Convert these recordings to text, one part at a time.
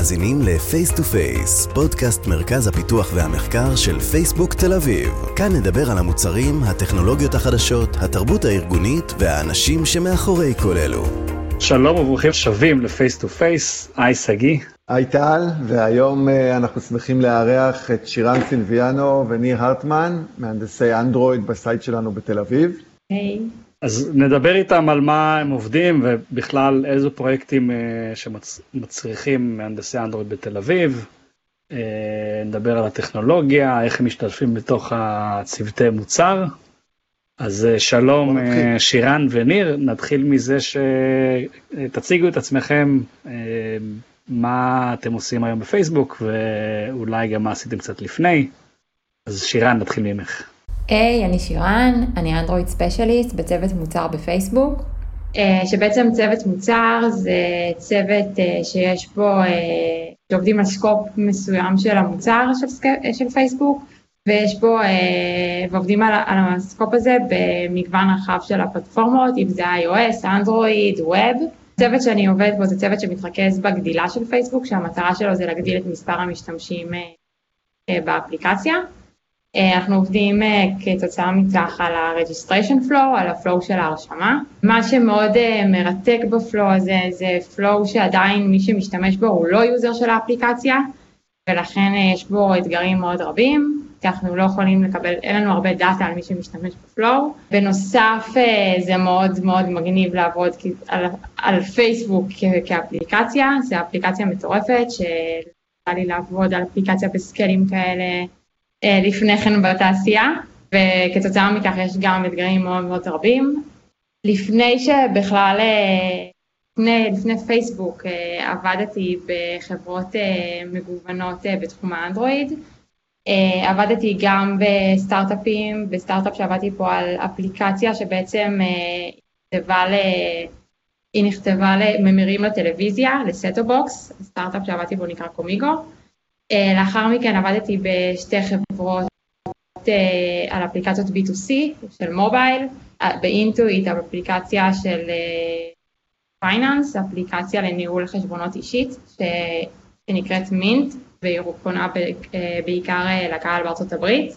מאזינים ל-Face to Face, פודקאסט מרכז הפיתוח והמחקר של פייסבוק תל אביב. כאן נדבר על המוצרים, הטכנולוגיות החדשות, התרבות הארגונית והאנשים שמאחורי כל אלו. שלום וברוכים שבים ל-Face to Face, היי שגיא. היי טל, והיום uh, אנחנו שמחים לארח את שירן סילביאנו וניר הרטמן, מהנדסי אנדרואיד בסייט שלנו בתל אביב. היי. Hey. אז נדבר איתם על מה הם עובדים ובכלל איזה פרויקטים uh, שמצריכים מהנדסי אנדרואיד בתל אביב. Uh, נדבר על הטכנולוגיה, איך הם משתתפים בתוך הצוותי מוצר. אז uh, שלום שירן וניר, נתחיל מזה שתציגו את עצמכם, מה אתם עושים היום בפייסבוק ואולי גם מה עשיתם קצת לפני. אז שירן, נתחיל ממך. היי, hey, אני שירן, אני אנדרואיד ספיישליסט בצוות מוצר בפייסבוק. אה, שבעצם צוות מוצר זה צוות אה, שיש בו, אה, שעובדים על scope מסוים של המוצר של, של פייסבוק, ויש בו, ועובדים על, על ה-scope הזה במגוון רחב של הפלטפורמות, אם זה iOS, אנדרואיד, web. הצוות שאני עובדת בו זה צוות שמתרכז בגדילה של פייסבוק, שהמטרה שלו זה להגדיל את מספר המשתמשים באפליקציה. אה, אנחנו עובדים אה, כתוצאה מכך על ה-registration flow, על ה-flow של ההרשמה. מה שמאוד אה, מרתק ב-flow הזה זה flow שעדיין מי שמשתמש בו הוא לא user של האפליקציה, ולכן יש בו אתגרים מאוד רבים, אנחנו לא יכולים לקבל, אין לנו הרבה דאטה על מי שמשתמש בפלואו. בנוסף זה מאוד מאוד מגניב לעבוד על, על פייסבוק כאפליקציה, זו אפליקציה מטורפת, שיצא לי לעבוד על אפליקציה בסקלים כאלה. אה, לפני כן בתעשייה, וכתוצאה מכך יש גם אתגרים מאוד מאוד רבים. לפני שבכלל, אה, לפני, לפני פייסבוק אה, עבדתי בחברות מגוונות בתחום האנדרואיד. עבדתי גם בסטארט-אפים, בסטארט-אפ שעבדתי פה על אפליקציה שבעצם נכתבה ל... היא נכתבה לממירים לטלוויזיה, ל-set-top box, סטארט-אפ שעבדתי בו נקרא קומיגו. אה, לאחר מכן עבדתי בשתי חברות אה, על אפליקציות B2C של מובייל, אה, באינטואיט אפליקציה של פייננס, אפליקציה לניהול חשבונות אישית שנקראת מינט והיא פונה בעיקר לקהל בארצות הברית.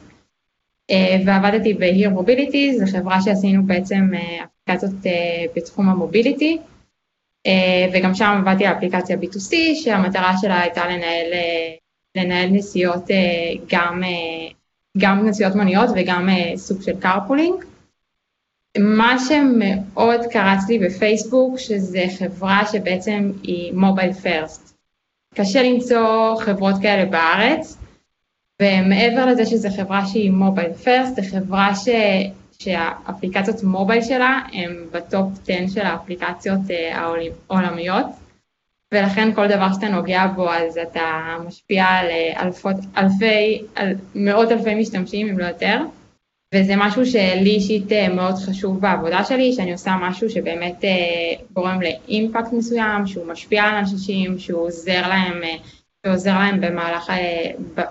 ועבדתי ב-Here Mobility, זו חברה שעשינו בעצם אפליקציות בתחום המוביליטי, וגם שם עבדתי על אפליקציה B2C שהמטרה שלה הייתה לנהל לנהל נסיעות אה, גם, אה, גם נסיעות מוניות וגם אה, סוג של carpooling. מה שמאוד קרץ לי בפייסבוק, שזה חברה שבעצם היא mobile first. קשה למצוא חברות כאלה בארץ, ומעבר לזה שזו חברה שהיא mobile first, זו חברה ש... שהאפליקציות mobile שלה הן ב-top 10 של האפליקציות העולמיות. ולכן כל דבר שאתה נוגע בו אז אתה משפיע על אה, אלפות, אלפי, על מאות אלפי משתמשים אם לא יותר, וזה משהו שלי אישית אה, מאוד חשוב בעבודה שלי, שאני עושה משהו שבאמת אה, גורם לאימפקט מסוים, שהוא משפיע על אנשים, שהוא עוזר להם, שעוזר להם במהלך,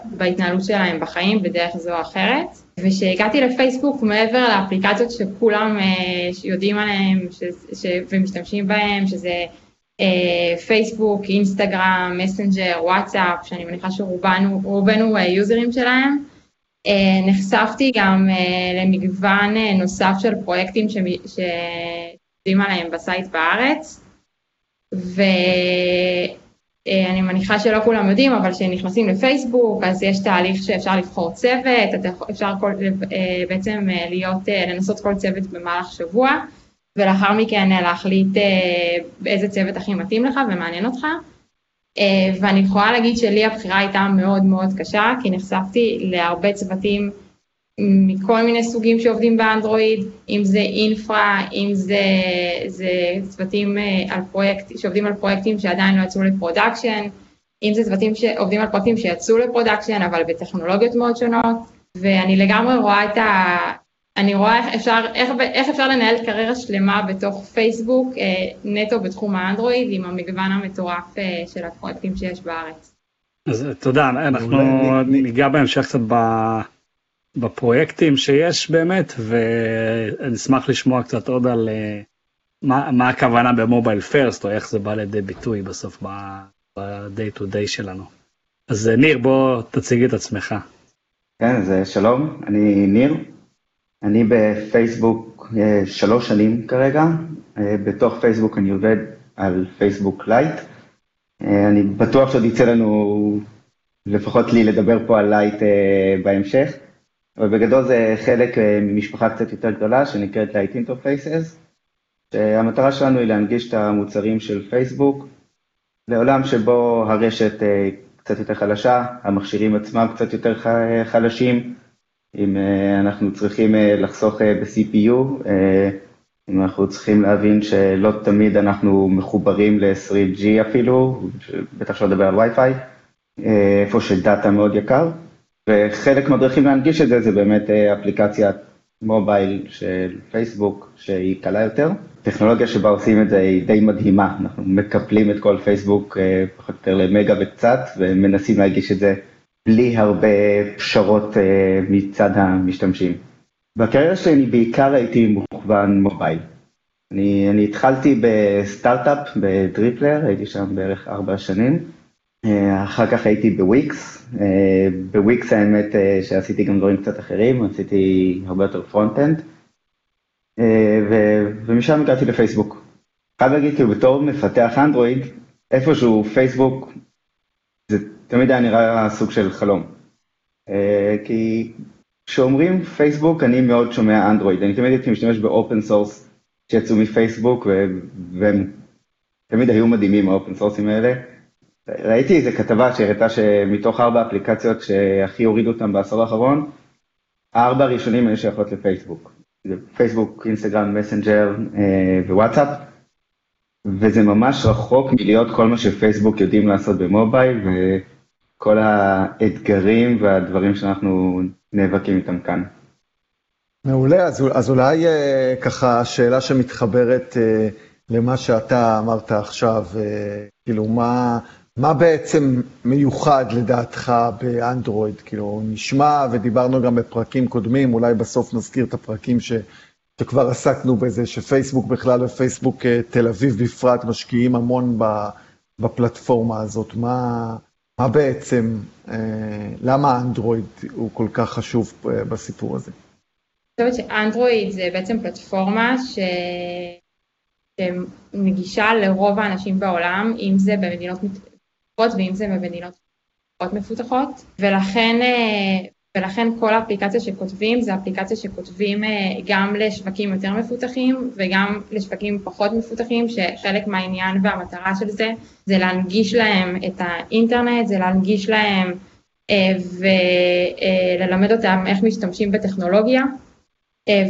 בהתנהלות שלהם בחיים בדרך זו או אחרת. וכשהגעתי לפייסבוק, מעבר לאפליקציות שכולם יודעים עליהן ומשתמשים בהן, שזה פייסבוק, אינסטגרם, מסנג'ר, וואטסאפ, שאני מניחה שרובנו יוזרים שלהם. אה, נחשפתי גם אה, למגוון נוסף של פרויקטים שעובדים עליהם ב-site בארץ, ואני מניחה שלא כולם יודעים, אבל כשנכנסים לפייסבוק, אז יש תהליך שאפשר לבחור צוות, אפשר כל, בעצם להיות, לנסות כל צוות במהלך שבוע. ולאחר מכן להחליט אה, באיזה צוות הכי מתאים לך ומעניין אותך. אה, ואני יכולה להגיד שלי הבחירה הייתה מאוד מאוד קשה, כי נחשפתי להרבה צוותים מכל מיני סוגים שעובדים באנדרואיד, אם זה infra, אם זה, זה צוותים אה, על פרויקט, שעובדים על פרויקטים שעדיין לא יצאו ל-production, אם זה צוותים שעובדים על פרויקטים שיצאו ל-production, אבל בטכנולוגיות מאוד שונות, ואני לגמרי רואה את, ה, אני רואה איך אפשר, איך, איך אפשר לנהל קריירה שלמה בתוך פייסבוק אה, נטו בתחום האנדרואיד עם המגוון המטורף אה, של הפרויקטים שיש בארץ. אז תודה, אנחנו ניגע בהמשך קצת בפרויקטים שיש באמת, ואני אשמח לשמוע קצת עוד על אה, מה, מה הכוונה ב-mobile first, או איך זה בא לידי ביטוי בסוף ב-day to day שלנו. אז ניר, בוא תציג את עצמך. כן, אז שלום, אני ניר, אני בפייסבוק שלוש שנים כרגע, בתוך פייסבוק אני עובד על פייסבוק לייט. אני בטוח שעוד יצא לנו, לפחות לי, לדבר פה על לייט בהמשך. אבל בגדול זה חלק אה, ממשפחה קצת יותר גדולה שנקראת Lite Interfaces, שהמטרה שלנו היא להנגיש את המוצרים של פייסבוק לעולם שבו הרשת אה, קצת יותר חלשה, המכשירים עצמם קצת יותר חלשים, אם אה, אנחנו צריכים לחסוך ב-CPU, אם אנחנו צריכים להבין שלא תמיד אנחנו מחוברים ל-3G אפילו, בטח שלא לדבר על Wi-Fi, איפה שדאטה מאוד יקר. וחלק מהדרכים להנגיש את זה זה באמת אה, אפליקציית מובייל של פייסבוק שהיא קלה יותר. טכנולוגיה שבה עושים את זה היא די מדהימה, אנחנו מקפלים את כל פייסבוק אה, פחות או יותר למגה וקצת ומנסים להגיש את זה בלי הרבה פשרות אה, מצד המשתמשים. בקריירה שלי אני בעיקר הייתי מוכוון mobile. אני, אני התחלתי בסטארט-אפ בדריפלר, הייתי שם בערך ארבע שנים. אה, אחר כך הייתי בוויקס, אה, בוויקס האמת שעשיתי גם דברים קצת אחרים, עשיתי הרבה יותר front-end, ומשם הגעתי לפייסבוק. חייב להגיד, כאילו בתור מפתח אנדרואיד, איפשהו פייסבוק, תמיד היה נראה סוג של חלום. כי כשאומרים פייסבוק, אני מאוד שומע אנדרואיד, אני תמיד הייתי משתמש ב open source שיצאו מפייסבוק, והם תמיד היו מדהימים ה open source ים האלה. ראיתי איזה כתבה שהראתה שמתוך ארבע אפליקציות שהכי הורידו אותן בעשור האחרון, הארבע הראשונים היו שייכות לפייסבוק. פייסבוק, אינסטגרם, מסנג'ר אה, ווואטסאפ, וזה ממש רחוק מלהיות כל מה שפייסבוק יודעים לעשות במובייל, וכל האתגרים והדברים שאנחנו נאבקים איתם כאן. מעולה, אז, אז אולי אה, ככה שאלה שמתחברת אה, למה שאתה אמרת עכשיו, אה, כאילו מה, מה בעצם מיוחד לדעתך באנדרואיד? כאילו, נשמע ודיברנו גם בפרקים קודמים, אולי בסוף נזכיר את הפרקים ש, שכבר עסקנו בזה, שפייסבוק בכלל ופייסבוק אה, תל אביב בפרט משקיעים המון בפלטפורמה הזאת. מה, מה בעצם, אה, למה אנדרואיד הוא כל כך חשוב אה, בסיפור הזה? אני חושבת שאנדרואיד זה בעצם פלטפורמה ש... שנגישה לרוב האנשים בעולם, אם זה במדינות מפותחות ואם זה במדינות מפותחות, ולכן, אה, ולכן כל האפליקציה שכותבים זה אפליקציה שכותבים אה, גם לשווקים יותר מפותחים וגם לשווקים פחות מפותחים, שחלק מהעניין והמטרה של זה זה להנגיש להם את האינטרנט, זה להנגיש להם אה, וללמד אותם איך משתמשים בטכנולוגיה.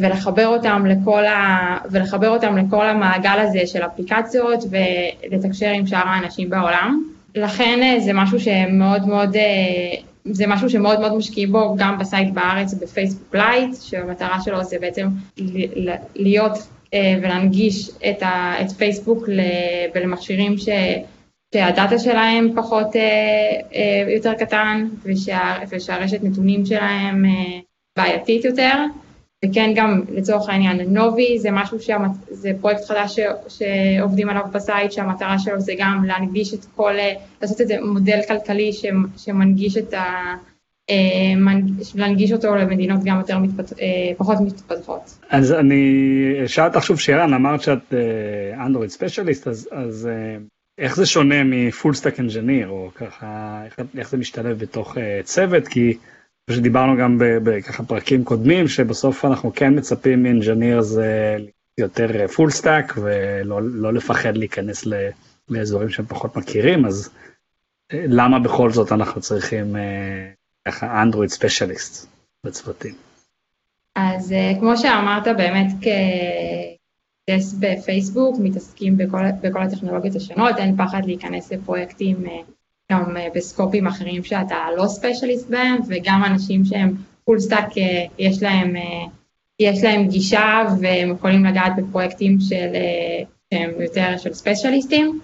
ולחבר אותם לכל, ה... ולחבר אותם לכל המעגל הזה של אפליקציות ולתקשר עם שאר האנשים בעולם. לכן אה, זה משהו שמאוד מאוד, אה, זה משהו שמאוד מאוד משקיעים בו גם ב site בארץ בפייסבוק לייט, שהמטרה שלו זה בעצם להיות אה, ולהנגיש את, פייסבוק למכשירים ש, שהדאטה שלהם פחות, יותר קטן ושה, ושהרשת נתונים שלהם בעייתית יותר. וכן גם לצורך העניין נובי זה משהו, שהמת... זה פרויקט חדש. שעובדים עליו בסייט שהמטרה שלו זה גם להנגיש את כל, לעשות איזה מודל כלכלי. שמנגיש את ה... אה, להנגיש אותו למדינות גם יותר מתפת... אה, פחות מתפתחות. אז אני אשאל אותך שוב שאלה, אמרת שאת אנדרואיד אה, specialist, אז, אז איך זה שונה מ full stack engineer, או ככה, איך, איך זה משתלב בתוך צוות, כי שדיברנו גם בככה פרקים קודמים, שבסוף אנחנו כן מצפים מ engineers יותר full stack, ולא לא לפחד להיכנס לאזורים שהם פחות מכירים, אז אה, למה בכל זאת אנחנו צריכים אה, ככה אנדרואיד specialist בצוותים? אז אה, כמו שאמרת, באמת כטסט בפייסבוק, מתעסקים בכל, בכל הטכנולוגיות השונות, אין פחד להיכנס לפרויקטים גם אה, ב scope ים אחרים שאתה לא specialist בהם, וגם אנשים שהם full stack אה, יש להם, אה, יש להם גישה והם יכולים לגעת בפרויקטים של, שהם יותר של specialist ים.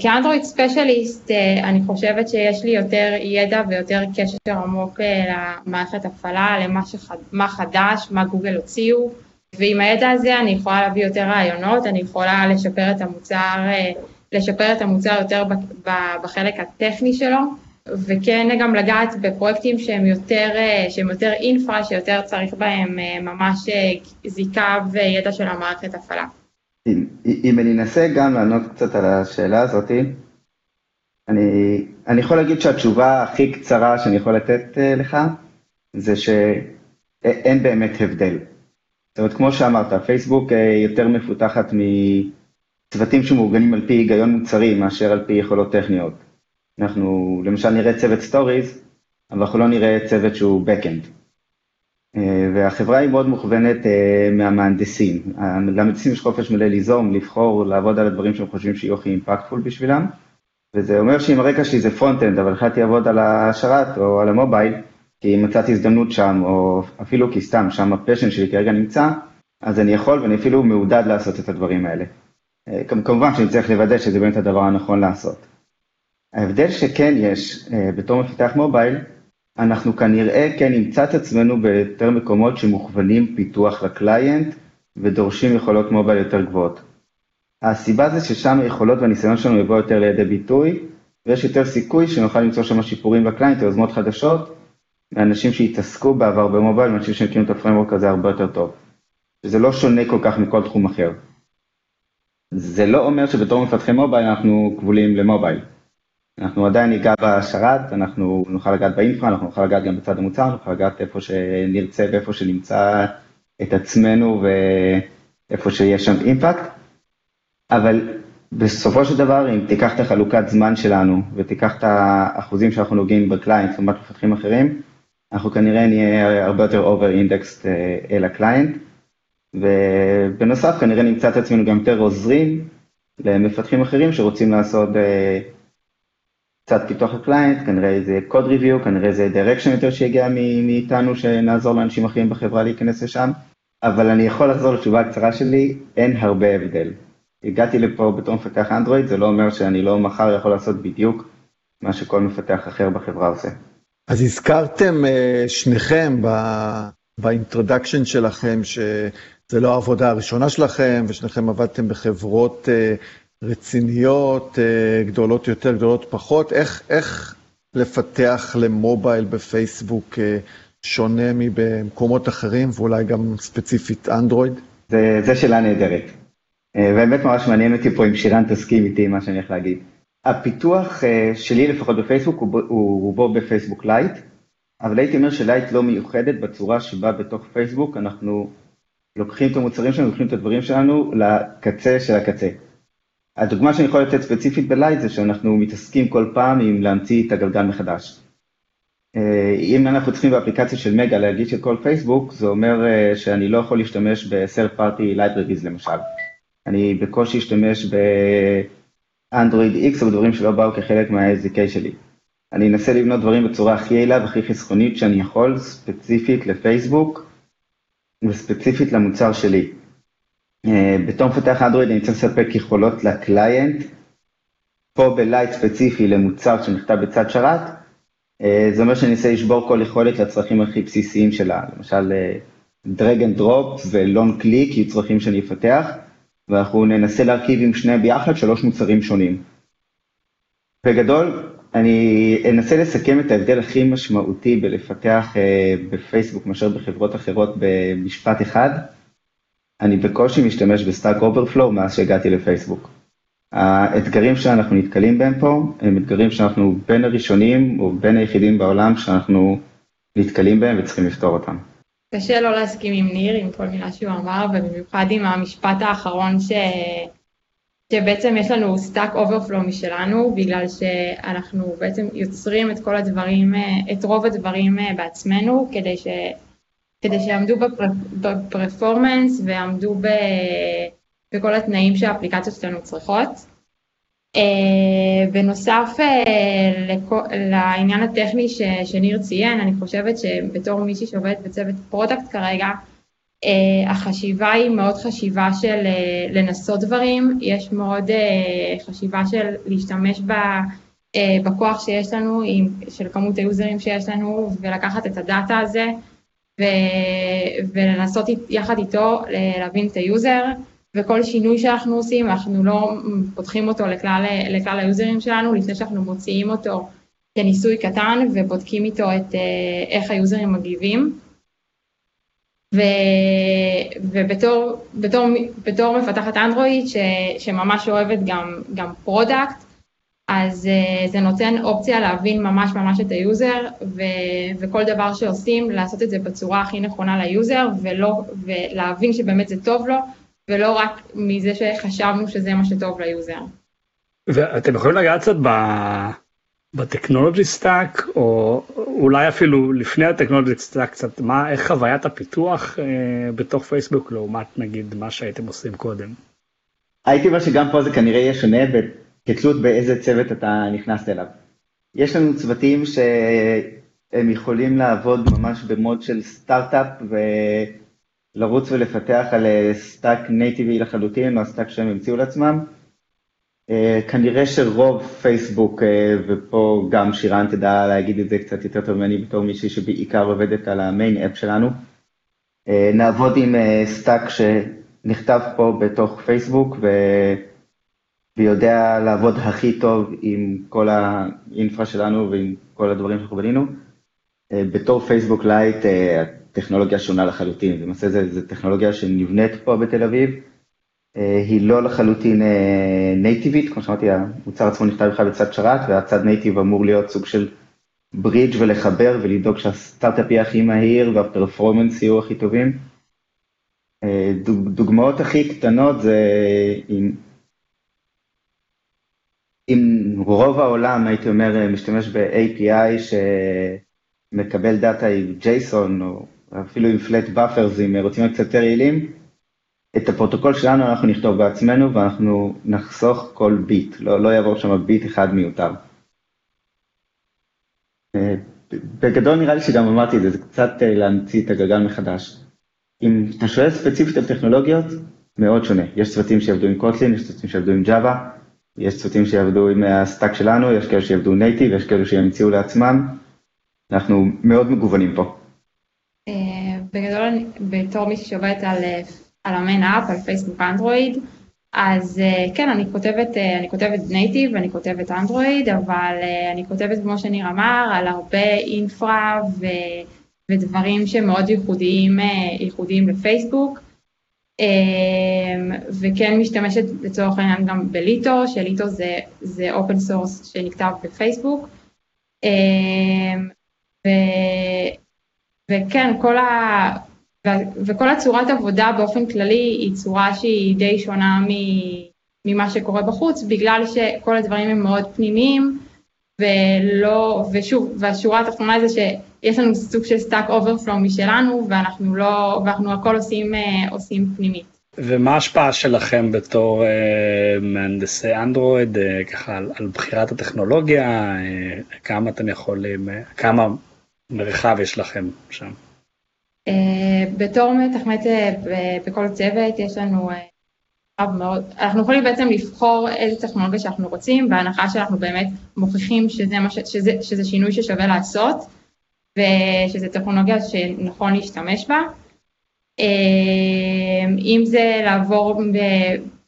כאנדרואיד specialist אני חושבת שיש לי יותר ידע ויותר קשר עמוק למערכת הפעלה, למה שחד, מה חדש, מה גוגל הוציאו, ועם הידע הזה אני יכולה להביא יותר רעיונות, אני יכולה לשפר את המוצר לשפר את המוצר יותר בחלק הטכני שלו, וכן גם לגעת בפרויקטים שהם יותר, שהם יותר infra, שיותר צריך בהם ממש זיקה וידע של המערכת הפעלה. אם, אם אני אנסה גם לענות קצת על השאלה הזאתי, אני, אני יכול להגיד שהתשובה הכי קצרה שאני יכול לתת לך, זה שאין באמת הבדל. זאת אומרת, כמו שאמרת, פייסבוק יותר מפותחת מצוותים שמאורגנים על פי היגיון מוצרי מאשר על פי יכולות טכניות. אנחנו למשל נראה צוות stories, אבל אנחנו לא נראה צוות שהוא backend. והחברה היא מאוד מוכוונת מהמהנדסים. למהנדסים יש חופש מלא ליזום, לבחור, לעבוד על הדברים שהם חושבים שיהיו הכי impactful בשבילם. וזה אומר שאם הרקע שלי זה front-end, אבל החלטתי לעבוד על השרת או על ה mobile, כי מצאתי הזדמנות שם, או אפילו כי סתם, שם ה passion שלי כרגע נמצא, אז אני יכול ואני אפילו מעודד לעשות את הדברים האלה. כמובן שאני צריך לוודא שזה באמת הדבר הנכון לעשות. ההבדל שכן יש בתור מפתח מובייל, אנחנו כנראה כן נמצא את עצמנו ביותר מקומות שמוכוונים פיתוח לקליינט ודורשים יכולות מובייל יותר גבוהות. הסיבה זה ששם היכולות והניסיון שלנו יבוא יותר לידי ביטוי, ויש יותר סיכוי שנוכל למצוא שם שיפורים לקליינט, יוזמות חדשות, מאנשים שהתעסקו בעבר במובייל, מאנשים שמכירים את הפרמורק הזה הרבה יותר טוב. זה לא שונה כל כך מכל תחום אחר. זה לא אומר שבתור מפתחי מובייל אנחנו כבולים למובייל. אנחנו עדיין ניגע בשרת, אנחנו נוכל לגעת באינפרה, אנחנו נוכל לגעת גם בצד המוצר, נוכל לגעת איפה שנרצה ואיפה שנמצא את עצמנו ואיפה שיש שם אימפקט. אבל בסופו של דבר, אם תיקח את החלוקת זמן שלנו ותיקח את האחוזים שאנחנו נוגעים בקליינט לעומת מפתחים אחרים, אנחנו כנראה נהיה הרבה יותר over indexed אל הקליינט, ובנוסף כנראה נמצא את עצמנו גם יותר עוזרים למפתחים אחרים שרוצים לעשות קצת פיתוח לקליינט, כנראה זה code review, כנראה זה direction יותר שיגיע מאיתנו שנעזור לאנשים אחרים בחברה להיכנס לשם, אבל אני יכול לחזור לתשובה הקצרה שלי, אין הרבה הבדל. הגעתי לפה בתור מפתח אנדרואיד, זה לא אומר שאני לא מחר יכול לעשות בדיוק מה שכל מפתח אחר בחברה עושה. אז הזכרתם שניכם ב introduction שלכם שזה לא העבודה הראשונה שלכם, ושניכם עבדתם בחברות רציניות, גדולות יותר, גדולות פחות. איך, איך לפתח ל mobile בפייסבוק שונה מבמקומות אחרים, ואולי גם ספציפית אנדרואיד? זה, זה שאלה נהדרת. באמת ממש מעניין אותי פה אם שירן תסכים איתי מה שאני הולך להגיד. הפיתוח שלי לפחות בפייסבוק הוא רובו בפייסבוק לייט, אבל הייתי אומר שלייט לא מיוחדת בצורה שבה בתוך פייסבוק אנחנו לוקחים את המוצרים שלנו, לוקחים את הדברים שלנו לקצה של הקצה. הדוגמה שאני יכול לתת ספציפית בלייט זה שאנחנו מתעסקים כל פעם עם להמציא את הגלגל מחדש. אם אנחנו צריכים באפליקציה של מגה להגיש את כל פייסבוק, זה אומר שאני לא יכול להשתמש ב-third party libraries למשל. אני בקושי אשתמש באנדרואיד X או בדברים שלא באו כחלק מה-SDK שלי. אני אנסה לבנות דברים בצורה הכי יעילה והכי חסכונית שאני יכול, ספציפית לפייסבוק וספציפית למוצר שלי. בתור מפתח אנדרואיד אני צריך לספק יכולות לקליינט, פה בלייט ספציפי למוצר שנכתב בצד שרת, זה אומר שאני אנסה לשבור כל יכולת לצרכים הכי בסיסיים שלה, למשל drag and drop ו-long click יהיו צרכים שאני אפתח, ואנחנו ננסה להרכיב עם שניהם ביחד שלוש מוצרים שונים. בגדול, אני אנסה לסכם את ההבדל הכי משמעותי בלפתח בפייסבוק מאשר בחברות אחרות במשפט אחד. אני בקושי משתמש ב Stack Overflow מאז שהגעתי לפייסבוק. האתגרים שאנחנו נתקלים בהם פה הם אתגרים שאנחנו בין הראשונים או בין היחידים בעולם שאנחנו נתקלים בהם וצריכים לפתור אותם. קשה לא להסכים עם ניר, עם כל מילה שהוא אמר, ובמיוחד עם המשפט האחרון ש... שבעצם יש לנו Stack Overflow משלנו, בגלל שאנחנו בעצם יוצרים את כל הדברים, את רוב הדברים בעצמנו, כדי, ש... כדי שיעמדו ב performance ויעמדו ב... בכל התנאים שהאפליקציות שלנו צריכות. בנוסף לעניין הטכני שניר ציין, אני חושבת שבתור מישהי שעובדת בצוות product כרגע, החשיבה היא מאוד חשיבה של לנסות דברים, יש מאוד חשיבה של להשתמש בכוח שיש לנו, של כמות ה users שיש לנו, ולקחת את הדאטה הזה ולנסות יחד איתו להבין את ה user, וכל שינוי שאנחנו עושים, אנחנו לא פותחים אותו לכלל, לכלל ה users שלנו, לפני שאנחנו מוציאים אותו כניסוי קטן ובודקים איתו את איך ה users מגיבים. ו, ובתור בתור, בתור מפתחת אנדרואיד ש, שממש אוהבת גם, גם product, אז uh, זה נותן אופציה להבין ממש ממש את ה user, ו, וכל דבר שעושים, לעשות את זה בצורה הכי נכונה ל user, ולא, ולהבין שבאמת זה טוב לו, ולא רק מזה שחשבנו שזה מה שטוב ל user. ואתם יכולים לגעת קצת ב technology stack, או אולי אפילו לפני ה technology stack קצת, מה, איך חוויית הפיתוח אה, בתוך פייסבוק לעומת נגיד מה שהייתם עושים קודם? הייתי אומר שגם פה זה כנראה יהיה שונה כתלות באיזה צוות אתה נכנסת אליו. יש לנו צוותים שהם יכולים לעבוד ממש במוד של סטארט-אפ ולרוץ ולפתח על stack נייטיבי לחלוטין, או ה stack שהם המציאו לעצמם. אה, כנראה שרוב פייסבוק, אה, ופה גם שירן תדע להגיד את זה קצת יותר טוב ממני בתור מישהי שבעיקר עובדת על ה main app שלנו, אה, נעבוד עם stack שנכתב פה בתוך פייסבוק ו... ויודע לעבוד הכי טוב עם כל ה infra שלנו ועם כל הדברים שאנחנו בנינו. בתור Facebook Lite הטכנולוגיה שונה לחלוטין, למעשה זו טכנולוגיה שנבנית פה בתל אביב. אה, היא לא לחלוטין נייטיבית, אה, כמו שאמרתי, המוצר עצמו נכתב בכלל בצד שרת, והצד native אמור להיות סוג של ברידג' ולחבר ולדאוג שהסטארט-אפ יהיה הכי מהיר וה performance יהיו הכי טובים. אה, דוגמאות הכי קטנות זה אם, אם רוב העולם, הייתי אומר, משתמש ב-API שמקבל דאטה עם JSON או אפילו עם flat buffers, אם רוצים להיות קצת יותר יעילים, את הפרוטוקול שלנו אנחנו נכתוב בעצמנו ואנחנו נחסוך כל ביט, לא, לא יעבור שם ביט אחד מיותר. אה, בגדול נראה לי שגם אמרתי את זה, זה קצת אה, להמציא את הגלגל מחדש. אם אתה שואל ספציפית על טכנולוגיות, מאוד שונה. יש צוותים שיעבדו עם Kotlin, יש צוותים שיעבדו עם Java, יש צוותים שיעבדו עם ה stack שלנו, יש כאלה שיעבדו native, יש כאלה שימציאו לעצמם. אנחנו מאוד מגוונים פה. אה, בגדול, בתור מישהי שעובדת על על ה main app, על פייסבוק אנדרואיד, אז uh, כן, אני כותבת, uh, אני כותבת native, אני כותבת אנדרואיד, אבל uh, אני כותבת, כמו שניר אמר, על הרבה infra ו, ודברים שמאוד ייחודיים, ייחודיים לפייסבוק. Um, וכן משתמשת לצורך העניין גם ב Litho, ש Litho זה, זה open source שנכתב בפייסבוק. Um, ו, וכן, כל ה... וכל הצורת עבודה באופן כללי היא צורה שהיא די שונה ממה שקורה בחוץ, בגלל שכל הדברים הם מאוד פנימיים, ולא, ושוב, והשורה התחתונה זה שיש לנו סוג של Stack Overflow משלנו, ואנחנו לא, ואנחנו הכל עושים, אה, עושים פנימית. ומה ההשפעה שלכם בתור אה, מהנדסי אנדרואיד, אה, ככה על, על בחירת הטכנולוגיה, אה, כמה אתם יכולים, אה, כמה מרחב יש לכם שם? אה, בתור מתכנת אה, בכל צוות יש לנו אה, מאוד, אנחנו יכולים בעצם לבחור איזה טכנולוגיה שאנחנו רוצים, בהנחה שאנחנו באמת מוכיחים שזה, ש, שזה, שזה שינוי ששווה לעשות, ושזו טכנולוגיה שנכון להשתמש בה. אם זה לעבור, ב,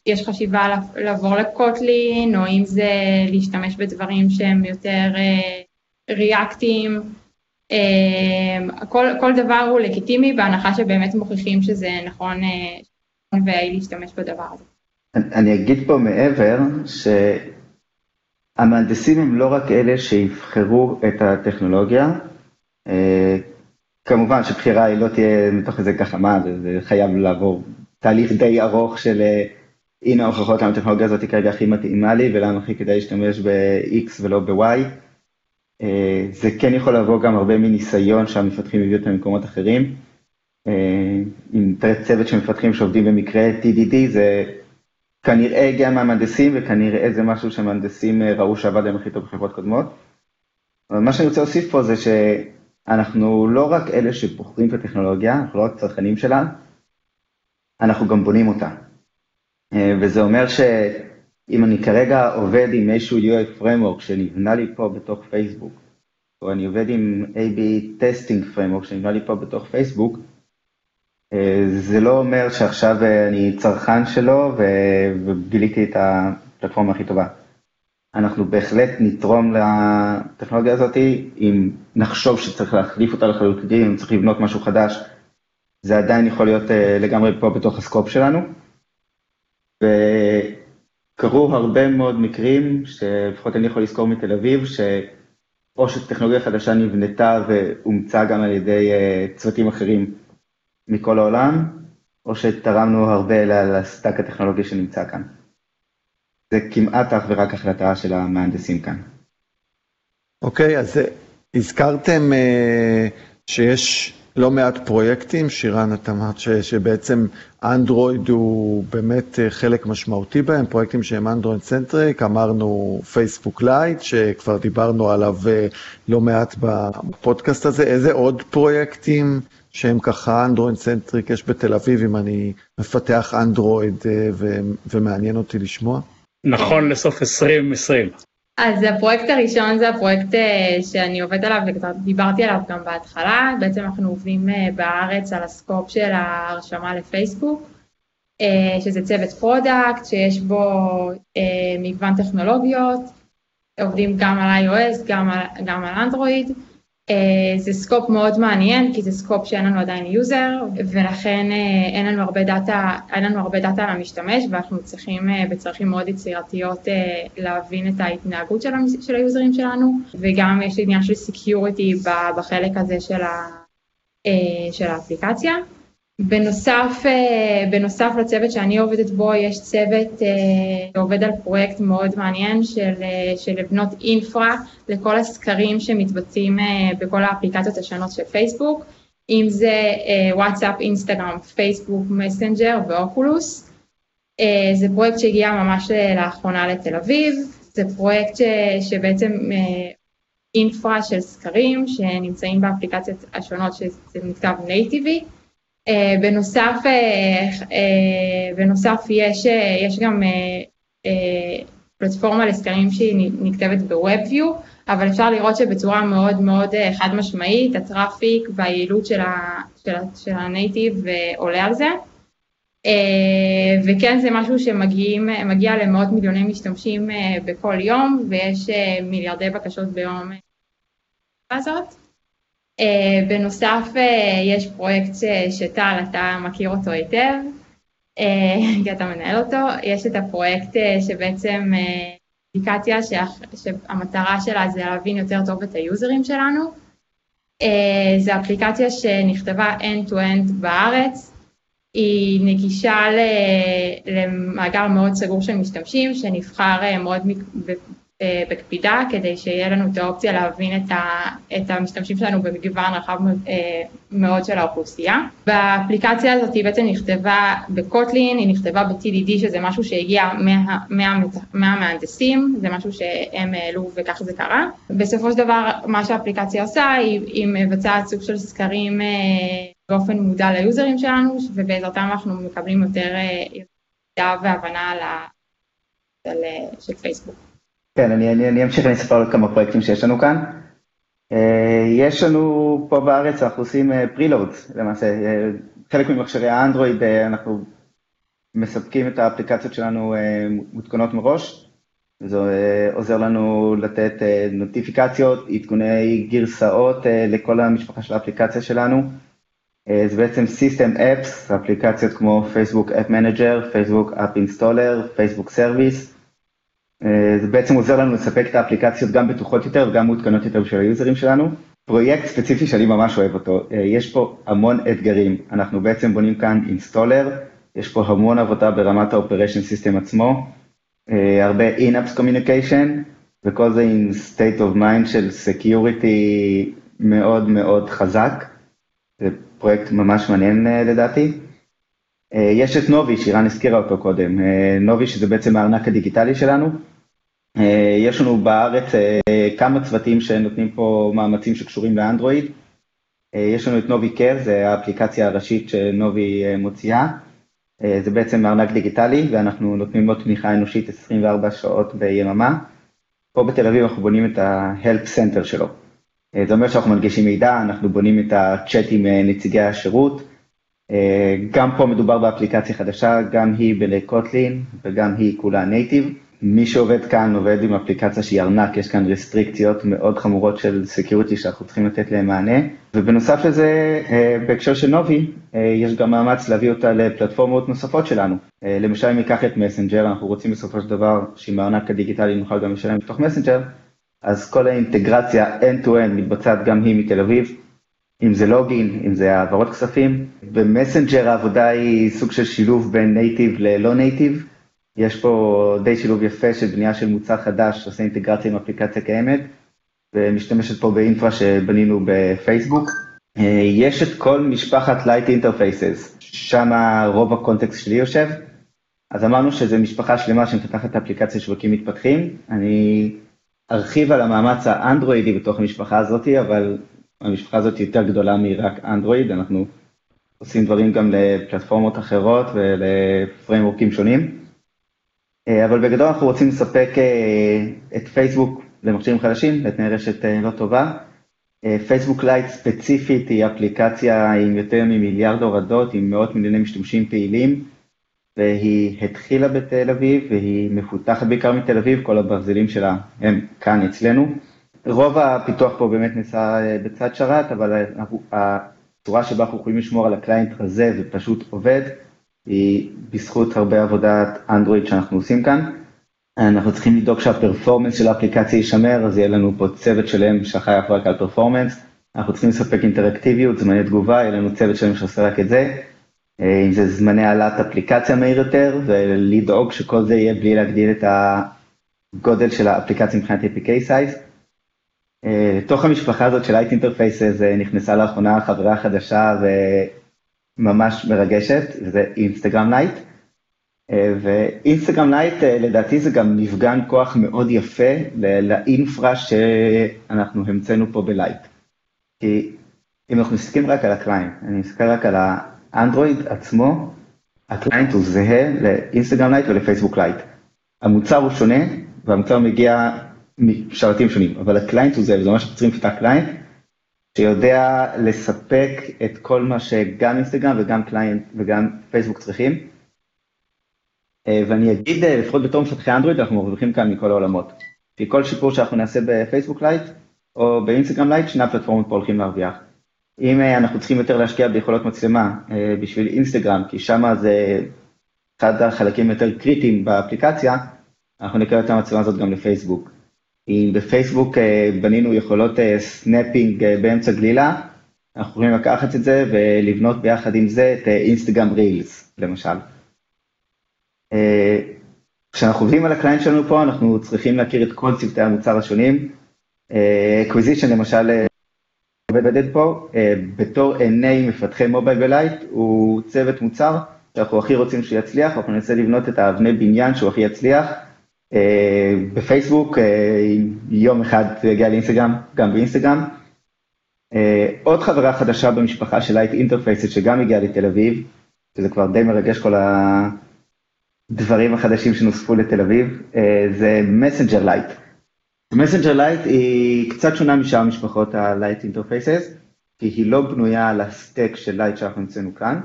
יש חשיבה לעבור לקוטלין, או אם זה להשתמש בדברים שהם יותר ריאקטיים. אמ, כל, כל דבר הוא לגיטימי בהנחה שבאמת מוכיחים שזה נכון אה, ויעיל להשתמש בדבר הזה. אני אגיד פה מעבר שהמהנדסים הם לא רק אלה שיבחרו את הטכנולוגיה, אה, כמובן שבחירה היא לא תהיה מתוך איזה גחמה, זה חייב לעבור תהליך די ארוך של אה, הנה ההוכחות למה הטכנולוגיה הזאת כרגע הכי מתאימה לי ולמה הכי כדאי להשתמש ב-X ולא ב-Y. אה, זה כן יכול לבוא גם הרבה מניסיון שהמפתחים הביאו אותם ממקומות אחרים. אה, תראה צוות של מפתחים שעובדים במקרה TDD, זה כנראה הגיע מהמהנדסים וכנראה זה משהו שמהנדסים אה, ראו שעבד להם הכי טוב בחברות קודמות. אבל מה שאני רוצה להוסיף פה זה שאנחנו לא רק אלה שבוחרים את הטכנולוגיה, אנחנו לא רק צרכנים שלה, אנחנו גם בונים אותה. וזה אומר ש... אם אני כרגע עובד עם איזשהו UI Framework שנבנה לי פה בתוך פייסבוק, או אני עובד עם A-B Testing Framework שנבנה לי פה בתוך פייסבוק, זה לא אומר שעכשיו אני צרכן שלו וגיליתי את הפלטפורמה הכי טובה. אנחנו בהחלט נתרום לטכנולוגיה הזאת, אם נחשוב שצריך להחליף אותה לחלוטין, אם צריך לבנות משהו חדש, זה עדיין יכול להיות לגמרי פה בתוך הסקופ שלנו. וקרו הרבה מאוד מקרים, שלפחות אני יכול לזכור מתל אביב, שאו שטכנולוגיה חדשה נבנתה ואומצה גם על ידי צוותים אחרים מכל העולם, או שתרמנו הרבה ל stack הטכנולוגי שנמצא כאן. זה כמעט אך ורק החלטה של המהנדסים כאן. אוקיי, okay, אז הזכרתם uh, שיש לא מעט פרויקטים, שירן, את אמרת ש, שבעצם אנדרואיד הוא באמת חלק משמעותי בהם, פרויקטים שהם אנדרואיד centric, אמרנו Facebook Lite, שכבר דיברנו עליו לא מעט בפודקאסט הזה, איזה עוד פרויקטים שהם ככה אנדרואיד centric יש בתל אביב, אם אני מפתח אנדרואיד ו- ומעניין אותי לשמוע? נכון לסוף 2020. אז הפרויקט הראשון זה הפרויקט אה, שאני עובדת עליו וכבר דיברתי עליו גם בהתחלה, בעצם אנחנו עובדים אה, בארץ על ה scope של ההרשמה לפייסבוק, אה, שזה צוות product שיש בו מגוון טכנולוגיות, עובדים גם על iOS, גם על, גם על אנדרואיד, זה scope מאוד מעניין כי זה scope שאין לנו עדיין user ולכן אה, אין לנו הרבה data, אין לנו הרבה data על המשתמש ואנחנו צריכים אה, בדרכים מאוד יצירתיות להבין את ההתנהגות של, של היוזרים שלנו וגם יש עניין של security בחלק הזה של, ה, של האפליקציה. בנוסף, אה, בנוסף לצוות שאני עובדת בו, יש צוות אה, שעובד על פרויקט מאוד מעניין של, אה, של לבנות infra לכל הסקרים שמתבצעים בכל האפליקציות השונות של פייסבוק, אם זה וואטסאפ, אינסטגרם, פייסבוק, מסנג'ר ואוקולוס. זה פרויקט שהגיע ממש לאחרונה לתל אביב, זה פרויקט ש, שבעצם infra של סקרים שנמצאים באפליקציות השונות שזה נכתב נייטיבי. אה, בנוסף, uh, uh, בנוסף יש, יש גם פלטפורמה לסקרים שהיא נכתבת ב-WebView, אבל אפשר לראות שבצורה מאוד מאוד חד משמעית, הטראפיק והיעילות של, ה, של, של הנייטיב עולה על זה. וכן זה משהו שמגיע למאות מיליוני משתמשים בכל יום ויש מיליארדי בקשות ביום הזאת. Uh, בנוסף uh, יש פרויקט שטל, אתה מכיר אותו היטב, כי אתה מנהל אותו, יש את הפרויקט שבעצם אפליקציה uh, שהמטרה שלה זה להבין יותר טוב את היוזרים שלנו. זו אפליקציה שנכתבה end-to-end בארץ, היא נגישה למאגר מאוד סגור של משתמשים שנבחר מאוד אה, בקפידה, כדי שיהיה לנו את האופציה להבין את, ה, את המשתמשים שלנו במגוון רחב אה, מאוד של האוכלוסייה. באפליקציה הזאת היא בעצם נכתבה בקוטלין, היא נכתבה ב-TDD, שזה משהו שהגיע מה, מה, מהמהנדסים, זה משהו שהם העלו וכך זה קרה. בסופו של דבר, מה שהאפליקציה עושה, היא, היא מבצעת סוג של סקרים אה, באופן מודע ליוזרים שלנו, ובעזרתם אנחנו מקבלים יותר ידע והבנה על ה... של פייסבוק. כן, אני, אני, אני אמשיך, אני אספר על כמה פרויקטים שיש לנו כאן. Uh, יש לנו פה בארץ, אנחנו עושים פרילודס, uh, למעשה, uh, חלק ממכשירי האנדרואיד, אנחנו מספקים את האפליקציות שלנו מותקנות מראש, זה עוזר לנו לתת נוטיפיקציות, עדכוני גרסאות לכל המשפחה של האפליקציה שלנו. זה בעצם System Apps, אפליקציות כמו Facebook App Manager, Facebook App Installer, Facebook Service, אה, זה בעצם עוזר לנו לספק את האפליקציות גם בטוחות יותר וגם מעודכנות יותר בשביל היוזרים שלנו. פרויקט ספציפי שאני ממש אוהב אותו, אה, יש פה המון אתגרים, אנחנו בעצם בונים כאן אינסטולר, יש פה המון עבודה ברמת ה-Operation System עצמו, אה, הרבה in-apps communication, וכל זה עם state of mind של security מאוד מאוד חזק, זה פרויקט ממש מעניין לדעתי. יש את נובי, שירן הזכירה אותו קודם, נובי שזה בעצם הארנק הדיגיטלי שלנו, אה, יש לנו בארץ אה, כמה צוותים שנותנים פה מאמצים שקשורים לאנדרואיד. אה, יש לנו את נובי קר, זה האפליקציה הראשית שנובי מוציאה. זה בעצם ארנק דיגיטלי ואנחנו נותנים לו תמיכה אנושית 24 שעות ביממה. פה בתל אביב אנחנו בונים את ה-Help Center שלו. זה אומר שאנחנו מנגישים מידע, אנחנו בונים את הצ'אט עם נציגי השירות, גם פה מדובר באפליקציה חדשה, גם היא בקוטלין וגם היא כולה native. מי שעובד כאן עובד עם אפליקציה שהיא ארנק, יש כאן רסטריקציות מאוד חמורות של security שאנחנו צריכים לתת להם מענה. ובנוסף לזה, אה, בהקשר של נובי, אה, יש גם מאמץ להביא אותה לפלטפורמות נוספות שלנו. אה, למשל, אם ניקח את מסנג'ר, אנחנו רוצים בסופו של דבר שעם הארנק הדיגיטלי נוכל גם לשלם בתוך מסנג'ר, אז כל האינטגרציה end-to-end מתבצעת גם היא מתל אביב, אם זה login, אם זה העברות כספים. במסנג'ר העבודה היא סוג של שילוב בין native ללא native. יש פה די שילוב יפה של בנייה של מוצר חדש שעושה אינטגרציה עם אפליקציה קיימת, ומשתמשת פה ב infra שבנינו בפייסבוק. אה, יש את כל משפחת Lite Interfaces, שם רוב ה context שלי יושב, אז אמרנו שזו משפחה שלמה שמפתחת אפליקציה לשווקים מתפתחים. אני ארחיב על המאמץ האנדרואידי בתוך המשפחה הזאת, אבל המשפחה הזאת יותר גדולה מרק אנדרואיד, אנחנו עושים דברים גם לפלטפורמות אחרות ולפריימורקים שונים. אה, אבל בגדול אנחנו רוצים לספק אה, את פייסבוק למכשירים חדשים, לתנאי רשת אה, לא טובה. פייסבוק לייט ספציפית היא אפליקציה עם יותר ממיליארד הורדות, עם מאות מיליוני משתמשים פעילים, והיא התחילה בתל אביב, והיא מפותחת בעיקר מתל אביב, כל הברזלים שלה הם כאן אצלנו. רוב הפיתוח פה באמת נעשה בצד שרת, אבל הצורה שבה אנחנו יכולים לשמור על הקליינט הזה ופשוט עובד, היא בזכות הרבה עבודת אנדרואיד שאנחנו עושים כאן. אנחנו צריכים לדאוג שהפרפורמנס של האפליקציה יישמר, אז יהיה לנו פה צוות שלם שאחראי רק על פרפורמנס. אנחנו צריכים לספק אינטראקטיביות, זמני תגובה, יהיה לנו צוות שלם שעושה רק את זה. אה, אם זה זמני העלאת אפליקציה מהיר יותר, ולדאוג שכל זה יהיה בלי להגדיל את הגודל של האפליקציה מבחינת APK size. לתוך המשפחה הזאת של Lite Interfaces אה, נכנסה לאחרונה חברה חדשה ממש מרגשת, זה אינסטגרם לייט. אה, ואינסטגרם לייט אה, לדעתי זה גם מפגן כוח מאוד יפה ל infra שאנחנו המצאנו פה בלייט. כי אם אנחנו מסתכלים רק על ה client, אני מסתכל רק על האנדרואיד עצמו, ה client הוא זהה לאינסטגרם לייט ולפייסבוק לייט. המוצר הוא שונה והמוצר מגיע משרתים שונים, אבל ה client הוא זהה, וזה אומר שאנחנו צריכים לפתח client שיודע לספק את כל מה שגם אינסטגרם וגם client וגם פייסבוק צריכים. אה, ואני אגיד, אה, לפחות בתור מפתחי אנדרואיד, אנחנו מרוויחים כאן מכל העולמות. כי כל שיפור שאנחנו נעשה בפייסבוק לייט או באינסטגרם לייט, שני הפלטפורמות פה הולכים להרוויח. אם אה, אנחנו צריכים יותר להשקיע ביכולות מצלמה בשביל אינסטגרם, כי שם זה אחד החלקים יותר קריטיים באפליקציה, אנחנו נקרא את המצלמה הזאת גם לפייסבוק. אם בפייסבוק אה, בנינו יכולות snapping אה, אה, באמצע גלילה, אנחנו יכולים לקחת את זה ולבנות ביחד עם זה את אינסטגרם רילס, למשל. כשאנחנו עובדים על ה client שלנו פה, אנחנו צריכים להכיר את כל צוותי המוצר השונים. acquisition למשל עובדת פה, בתור עיני מפתחי מובייל ולייט, הוא צוות מוצר שאנחנו הכי רוצים שיצליח, אנחנו ננסה לבנות את האבני בניין שהוא הכי יצליח. אה, בפייסבוק, אה, יום אחד זה יגיע לאינסטגרם, גם באינסטגרם. אה, עוד חברה חדשה במשפחה של Lite Interfaces שגם הגיעה לתל אביב, שזה כבר די מרגש כל הדברים החדשים שנוספו לתל אביב, זה מסנג'ר לייט. מסנג'ר לייט היא קצת שונה משאר משפחות ה- Lite Interfaces, כי היא לא בנויה על ה stack של לייט שאנחנו המצאנו כאן.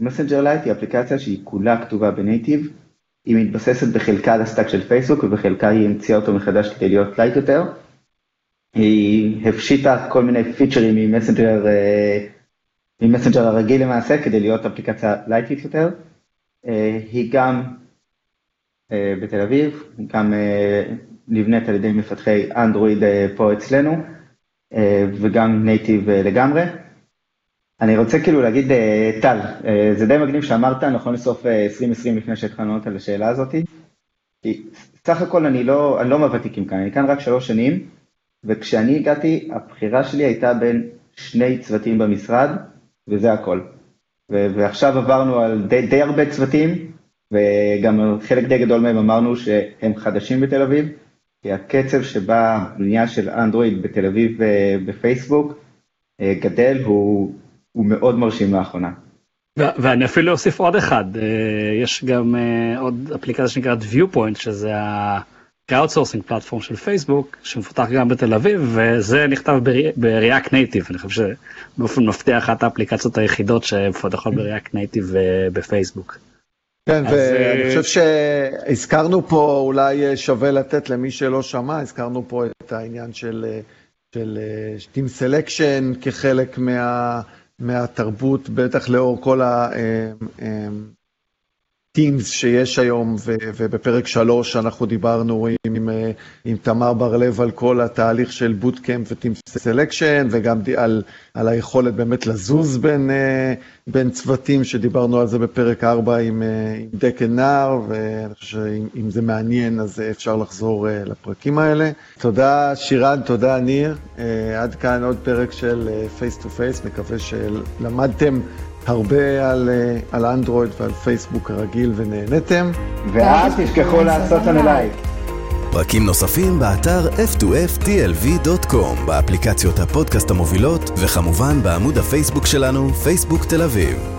מסנג'ר לייט היא אפליקציה שהיא כולה כתובה ב native, היא מתבססת בחלקה על ה stack של פייסבוק ובחלקה היא המציאה אותו מחדש כדי להיות lite יותר. היא הפשיטה כל מיני פיצ'רים ממסנג'ר, אה, ממסנג'ר הרגיל למעשה כדי להיות אפליקציה לייטית יותר. אה, היא גם אה, בתל אביב, גם נבנית על ידי מפתחי אנדרואיד פה אצלנו וגם native לגמרי. אני רוצה כאילו להגיד, אה, טל, אה, זה די מגניב שאמרת נכון לסוף 2020 אה, לפני שהתחלנו לענות על השאלה הזאת, כי סך הכל אני לא, אני לא מהוותיקים כאן, אני כאן רק שלוש שנים, וכשאני הגעתי, הבחירה שלי הייתה בין שני צוותים במשרד, וזה הכל. ועכשיו עברנו על די, די הרבה צוותים, וגם חלק די גדול מהם אמרנו שהם חדשים בתל אביב, כי הקצב שבה הבנייה של אנדרואיד בתל אביב בפייסבוק גדל הוא הוא מאוד מרשים לאחרונה. ואני אפילו אוסיף עוד אחד, אה, יש גם אה, עוד אפליקציה שנקראת Viewpoint, שזה כ outsourcing platform של פייסבוק שמפותח גם בתל אביב וזה נכתב ב React Native אני חושב שבאופן מפתיע אחת האפליקציות היחידות שמפותחות ב React Native בפייסבוק. כן ואני חושב שהזכרנו פה אולי שווה לתת למי שלא שמע הזכרנו פה את העניין של של team selection כחלק מה, מהתרבות בטח לאור כל ה... Teams שיש היום, ובפרק שלוש אנחנו דיברנו עם, עם, עם תמר בר-לב על כל התהליך של bootcamp ו-Team Selection, וגם על, על היכולת באמת לזוז בין, בין צוותים, שדיברנו על זה בפרק 4 עם, עם דקן נער, ואני חושב שאם זה מעניין אז אפשר לחזור לפרקים האלה. תודה שירן, תודה ניר, עד כאן עוד פרק של Face to Face, מקווה שלמדתם. הרבה על, על אנדרואיד ועל פייסבוק הרגיל ונהנתם. ואל תשכחו לעשות לנו לייק. פרקים נוספים באתר f2ftlv.com, באפליקציות הפודקאסט המובילות, וכמובן בעמוד הפייסבוק שלנו, פייסבוק תל אביב.